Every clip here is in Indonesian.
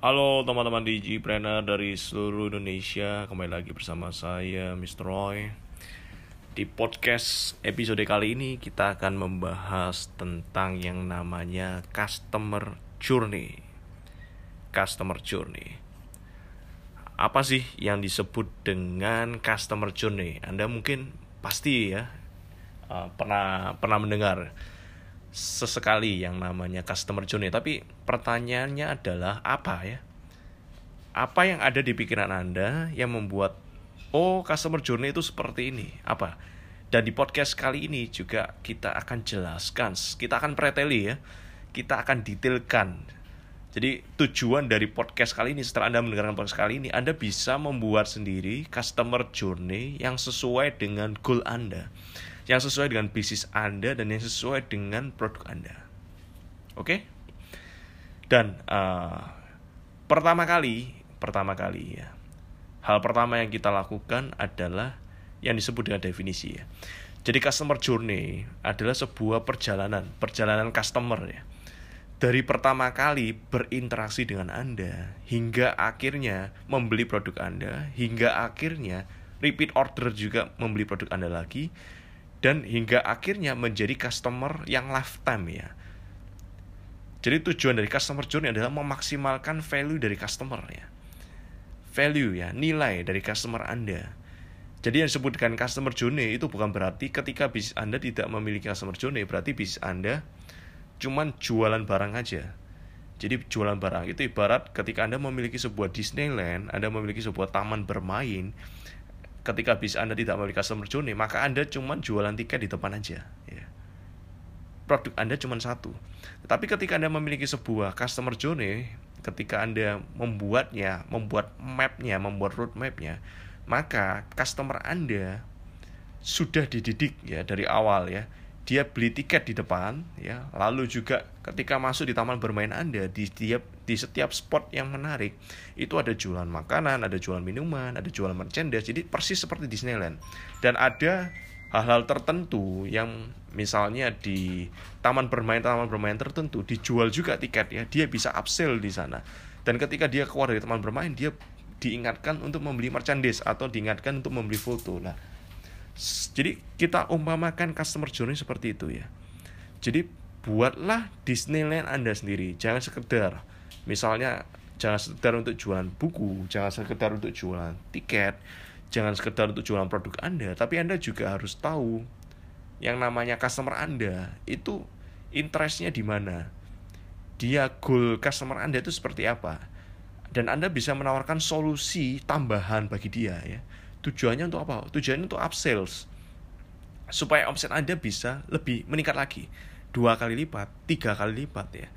Halo teman-teman Digipreneur dari seluruh Indonesia Kembali lagi bersama saya Mr. Roy Di podcast episode kali ini kita akan membahas tentang yang namanya Customer Journey Customer Journey Apa sih yang disebut dengan Customer Journey? Anda mungkin pasti ya uh, pernah pernah mendengar sesekali yang namanya customer journey. Tapi pertanyaannya adalah apa ya? Apa yang ada di pikiran anda yang membuat oh customer journey itu seperti ini apa? Dan di podcast kali ini juga kita akan jelaskan kita akan preteli ya kita akan detailkan. Jadi tujuan dari podcast kali ini setelah Anda mendengarkan podcast kali ini Anda bisa membuat sendiri customer journey yang sesuai dengan goal Anda yang sesuai dengan bisnis Anda dan yang sesuai dengan produk Anda. Oke? Okay? Dan uh, pertama kali, pertama kali ya. Hal pertama yang kita lakukan adalah yang disebut dengan definisi ya. Jadi customer journey adalah sebuah perjalanan, perjalanan customer ya. Dari pertama kali berinteraksi dengan Anda hingga akhirnya membeli produk Anda, hingga akhirnya repeat order juga membeli produk Anda lagi, dan hingga akhirnya menjadi customer yang lifetime ya. Jadi tujuan dari customer journey adalah memaksimalkan value dari customer ya. Value ya, nilai dari customer Anda. Jadi yang disebutkan customer journey itu bukan berarti ketika bisnis Anda tidak memiliki customer journey, berarti bisnis Anda cuman jualan barang aja. Jadi jualan barang itu ibarat ketika Anda memiliki sebuah Disneyland, Anda memiliki sebuah taman bermain, ketika bis Anda tidak memiliki customer journey, maka Anda cuma jualan tiket di depan aja. Ya. Produk Anda cuma satu. Tapi ketika Anda memiliki sebuah customer journey, ketika Anda membuatnya, membuat mapnya, membuat roadmapnya, maka customer Anda sudah dididik ya dari awal ya dia beli tiket di depan ya. Lalu juga ketika masuk di taman bermain Anda di setiap di setiap spot yang menarik itu ada jualan makanan ada jualan minuman ada jualan merchandise jadi persis seperti Disneyland. Dan ada hal-hal tertentu yang misalnya di taman bermain taman bermain tertentu dijual juga tiket ya. Dia bisa upsell di sana. Dan ketika dia keluar dari taman bermain dia diingatkan untuk membeli merchandise atau diingatkan untuk membeli foto. Nah jadi kita umpamakan customer journey seperti itu ya. Jadi buatlah Disneyland Anda sendiri. Jangan sekedar misalnya jangan sekedar untuk jualan buku, jangan sekedar untuk jualan tiket, jangan sekedar untuk jualan produk Anda, tapi Anda juga harus tahu yang namanya customer Anda itu interestnya di mana. Dia goal customer Anda itu seperti apa. Dan Anda bisa menawarkan solusi tambahan bagi dia ya Tujuannya untuk apa? Tujuannya untuk upsells. Supaya omset Anda bisa lebih meningkat lagi. Dua kali lipat, tiga kali lipat ya.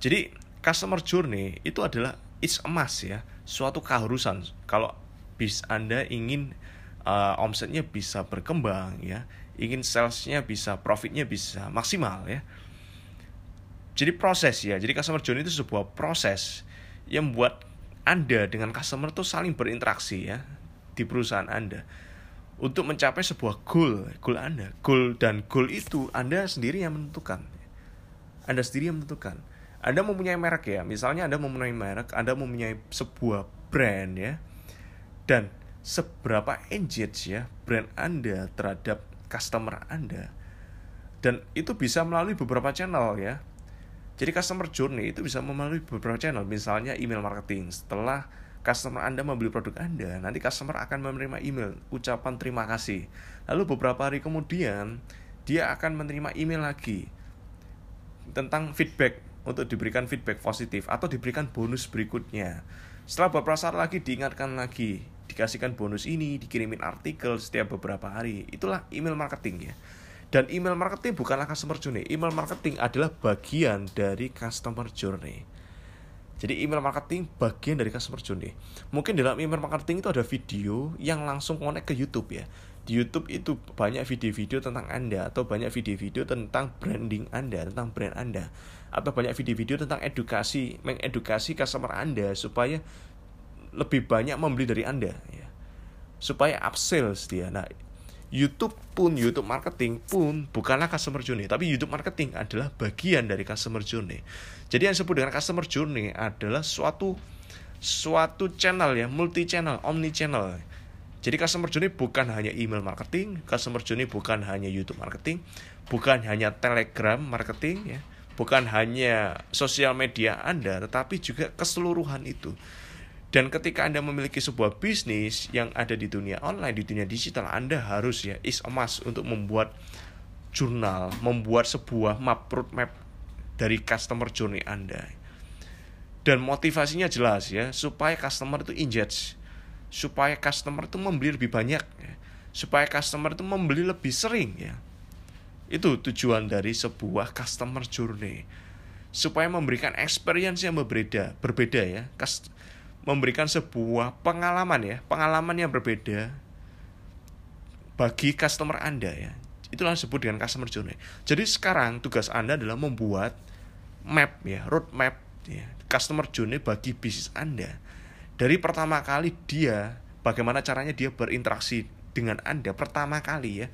Jadi customer journey itu adalah it's emas ya. Suatu keharusan. Kalau bis Anda ingin uh, omsetnya bisa berkembang ya. Ingin salesnya bisa, profitnya bisa maksimal ya. Jadi proses ya. Jadi customer journey itu sebuah proses yang membuat anda dengan customer itu saling berinteraksi ya di perusahaan Anda untuk mencapai sebuah goal, goal Anda. Goal dan goal itu Anda sendiri yang menentukan. Anda sendiri yang menentukan. Anda mempunyai merek ya, misalnya Anda mempunyai merek, Anda mempunyai sebuah brand ya. Dan seberapa engage ya brand Anda terhadap customer Anda. Dan itu bisa melalui beberapa channel ya. Jadi customer journey itu bisa melalui beberapa channel, misalnya email marketing. Setelah customer Anda membeli produk Anda, nanti customer akan menerima email ucapan terima kasih. Lalu beberapa hari kemudian dia akan menerima email lagi tentang feedback untuk diberikan feedback positif atau diberikan bonus berikutnya. Setelah beberapa saat lagi diingatkan lagi, dikasihkan bonus ini, dikirimin artikel setiap beberapa hari. Itulah email marketing ya. Dan email marketing bukanlah customer journey. Email marketing adalah bagian dari customer journey. Jadi email marketing bagian dari customer journey. Mungkin dalam email marketing itu ada video yang langsung connect ke YouTube ya. Di YouTube itu banyak video-video tentang Anda atau banyak video-video tentang branding Anda, tentang brand Anda atau banyak video-video tentang edukasi, mengedukasi customer Anda supaya lebih banyak membeli dari Anda ya. Supaya upsells dia. Nah, YouTube pun YouTube marketing pun bukanlah customer journey tapi YouTube marketing adalah bagian dari customer journey jadi yang disebut dengan customer journey adalah suatu suatu channel ya multi channel omni channel jadi customer journey bukan hanya email marketing, customer journey bukan hanya YouTube marketing, bukan hanya Telegram marketing ya, bukan hanya sosial media Anda, tetapi juga keseluruhan itu. Dan ketika Anda memiliki sebuah bisnis yang ada di dunia online, di dunia digital, Anda harus ya is emas untuk membuat jurnal, membuat sebuah map roadmap dari customer journey Anda. Dan motivasinya jelas ya, supaya customer itu engage supaya customer itu membeli lebih banyak ya. supaya customer itu membeli lebih sering ya itu tujuan dari sebuah customer journey supaya memberikan experience yang berbeda berbeda ya memberikan sebuah pengalaman ya pengalaman yang berbeda bagi customer anda ya. Itulah disebut dengan customer journey. Jadi sekarang tugas anda adalah membuat map ya road map ya customer journey bagi bisnis anda. Dari pertama kali dia bagaimana caranya dia berinteraksi dengan Anda pertama kali ya.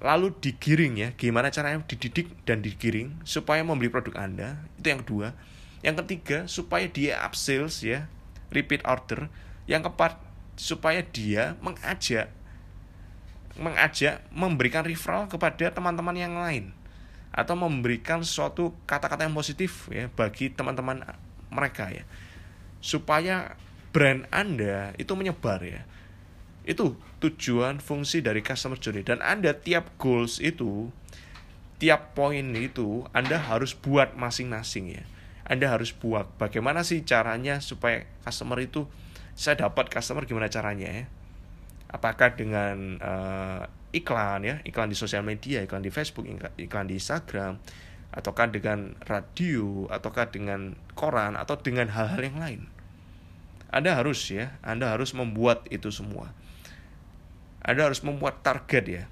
Lalu digiring ya gimana caranya dididik dan digiring supaya membeli produk Anda. Itu yang kedua yang ketiga supaya dia upsells ya repeat order yang keempat supaya dia mengajak mengajak memberikan referral kepada teman-teman yang lain atau memberikan suatu kata-kata yang positif ya bagi teman-teman mereka ya supaya brand Anda itu menyebar ya. Itu tujuan fungsi dari customer journey dan Anda tiap goals itu tiap poin itu Anda harus buat masing-masing ya. Anda harus buat bagaimana sih caranya supaya customer itu saya dapat customer gimana caranya ya. Apakah dengan uh, iklan ya, iklan di sosial media, iklan di Facebook, iklan di Instagram, ataukah dengan radio ataukah dengan koran atau dengan hal-hal yang lain? Anda harus ya Anda harus membuat itu semua. Anda harus membuat target ya.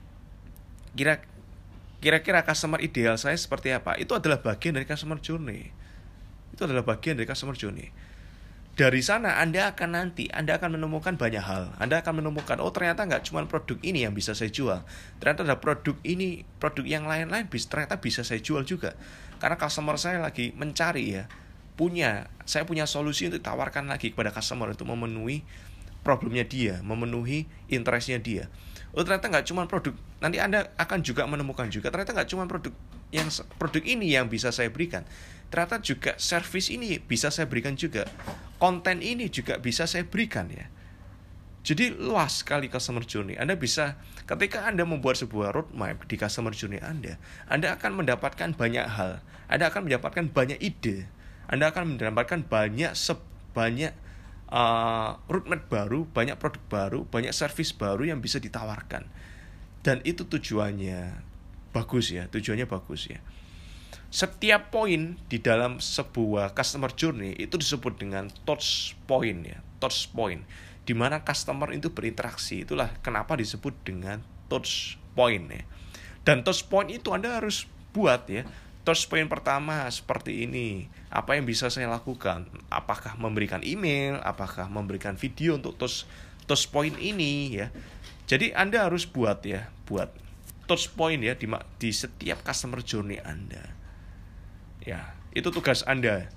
Kira kira-kira customer ideal saya seperti apa? Itu adalah bagian dari customer journey itu adalah bagian dari customer journey dari sana Anda akan nanti Anda akan menemukan banyak hal. Anda akan menemukan oh ternyata nggak cuma produk ini yang bisa saya jual. Ternyata ada produk ini, produk yang lain-lain bisa ternyata bisa saya jual juga. Karena customer saya lagi mencari ya, punya saya punya solusi untuk tawarkan lagi kepada customer untuk memenuhi problemnya dia, memenuhi interestnya dia. Oh ternyata nggak cuma produk. Nanti Anda akan juga menemukan juga ternyata nggak cuma produk yang produk ini yang bisa saya berikan. Ternyata juga service ini bisa saya berikan juga. Konten ini juga bisa saya berikan ya. Jadi luas sekali customer journey. Anda bisa ketika Anda membuat sebuah roadmap di customer journey Anda Anda akan mendapatkan banyak hal. Anda akan mendapatkan banyak ide. Anda akan mendapatkan banyak sebanyak uh, roadmap baru banyak produk baru banyak service baru yang bisa ditawarkan. Dan itu tujuannya. Bagus ya tujuannya bagus ya. Setiap poin di dalam sebuah customer journey itu disebut dengan touch point ya touch point. Di mana customer itu berinteraksi itulah kenapa disebut dengan touch point ya. Dan touch point itu anda harus buat ya touch point pertama seperti ini apa yang bisa saya lakukan apakah memberikan email apakah memberikan video untuk touch point ini ya jadi anda harus buat ya buat touch point ya di, di setiap customer journey anda Ya, itu tugas Anda.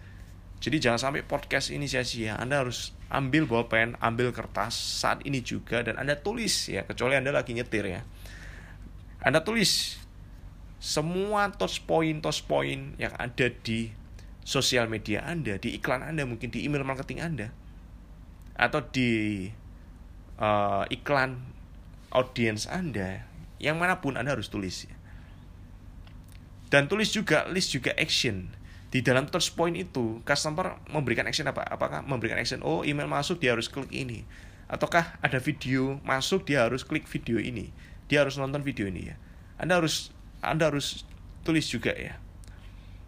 Jadi jangan sampai podcast ini sia-sia. Anda harus ambil bolpen, ambil kertas saat ini juga dan Anda tulis ya, kecuali Anda lagi nyetir ya. Anda tulis semua touch point touch point yang ada di sosial media Anda, di iklan Anda, mungkin di email marketing Anda atau di uh, iklan audience Anda, yang mana pun Anda harus tulis ya. Dan tulis juga list juga action. Di dalam touch point itu, customer memberikan action apa? Apakah memberikan action, oh email masuk dia harus klik ini. Ataukah ada video masuk dia harus klik video ini. Dia harus nonton video ini ya. Anda harus Anda harus tulis juga ya.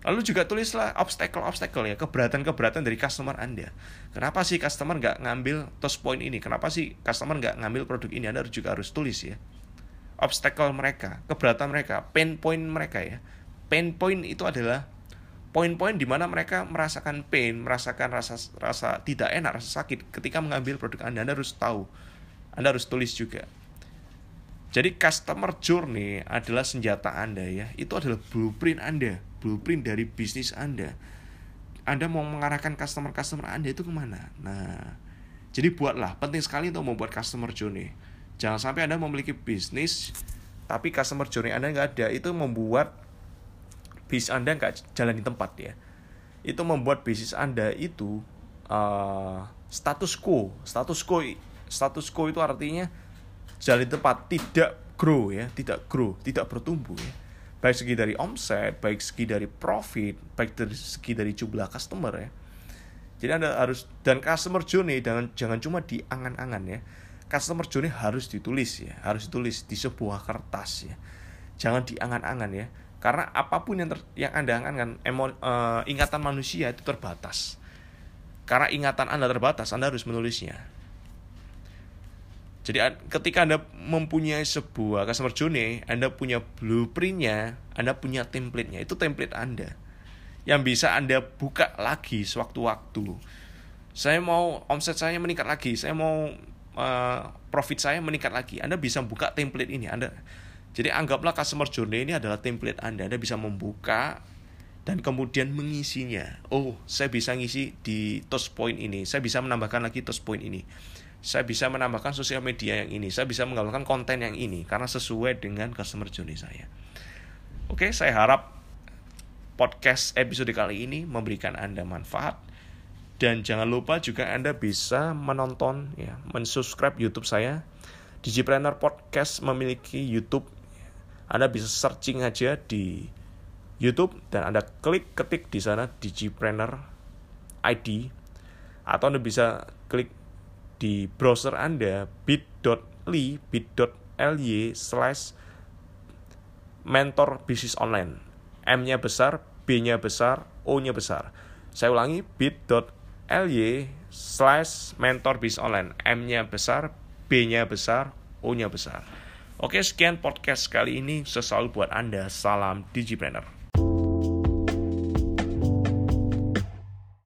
Lalu juga tulislah obstacle-obstacle ya, keberatan-keberatan dari customer Anda. Kenapa sih customer nggak ngambil touch point ini? Kenapa sih customer nggak ngambil produk ini? Anda juga harus tulis ya. Obstacle mereka, keberatan mereka, pain point mereka ya pain point itu adalah poin-poin di mana mereka merasakan pain, merasakan rasa rasa tidak enak, rasa sakit ketika mengambil produk Anda. Anda harus tahu. Anda harus tulis juga. Jadi customer journey adalah senjata Anda ya. Itu adalah blueprint Anda, blueprint dari bisnis Anda. Anda mau mengarahkan customer-customer Anda itu ke mana? Nah, jadi buatlah, penting sekali untuk membuat customer journey. Jangan sampai Anda memiliki bisnis, tapi customer journey Anda nggak ada. Itu membuat bisnis Anda nggak jalan di tempat ya. Itu membuat bisnis Anda itu uh, status quo. Status quo, status quo itu artinya jalan di tempat, tidak grow ya, tidak grow, tidak bertumbuh ya. Baik segi dari omset, baik segi dari profit, baik dari segi dari jumlah customer ya jadi Anda harus dan customer journey jangan jangan cuma di angan-angan ya. Customer journey harus ditulis ya, harus ditulis di sebuah kertas ya. Jangan di angan-angan ya. Karena apa pun yang ter, yang Anda angankan, emo, uh, ingatan manusia itu terbatas. Karena ingatan Anda terbatas, Anda harus menulisnya. Jadi ketika Anda mempunyai sebuah customer journey, Anda punya blueprintnya, Anda punya template-nya, itu template Anda yang bisa Anda buka lagi sewaktu-waktu. Saya mau omset saya meningkat lagi, saya mau uh, profit saya meningkat lagi. Anda bisa buka template ini. Anda jadi anggaplah customer journey ini adalah template Anda. Anda bisa membuka dan kemudian mengisinya. Oh, saya bisa ngisi di touch point ini. Saya bisa menambahkan lagi touch point ini. Saya bisa menambahkan sosial media yang ini. Saya bisa menggabungkan konten yang ini karena sesuai dengan customer journey saya. Oke, saya harap podcast episode kali ini memberikan Anda manfaat dan jangan lupa juga Anda bisa menonton ya, mensubscribe YouTube saya. Digipreneur Podcast memiliki YouTube. Anda bisa searching aja di YouTube dan Anda klik ketik di sana Digipreneur ID atau Anda bisa klik di browser Anda bit.ly bit.ly slash mentor bisnis online M-nya besar, B-nya besar, O-nya besar. Saya ulangi bit.ly slash mentor bis online. M-nya besar, B-nya besar, O-nya besar. Oke, sekian podcast kali ini. Selalu buat Anda. Salam Digipreneur.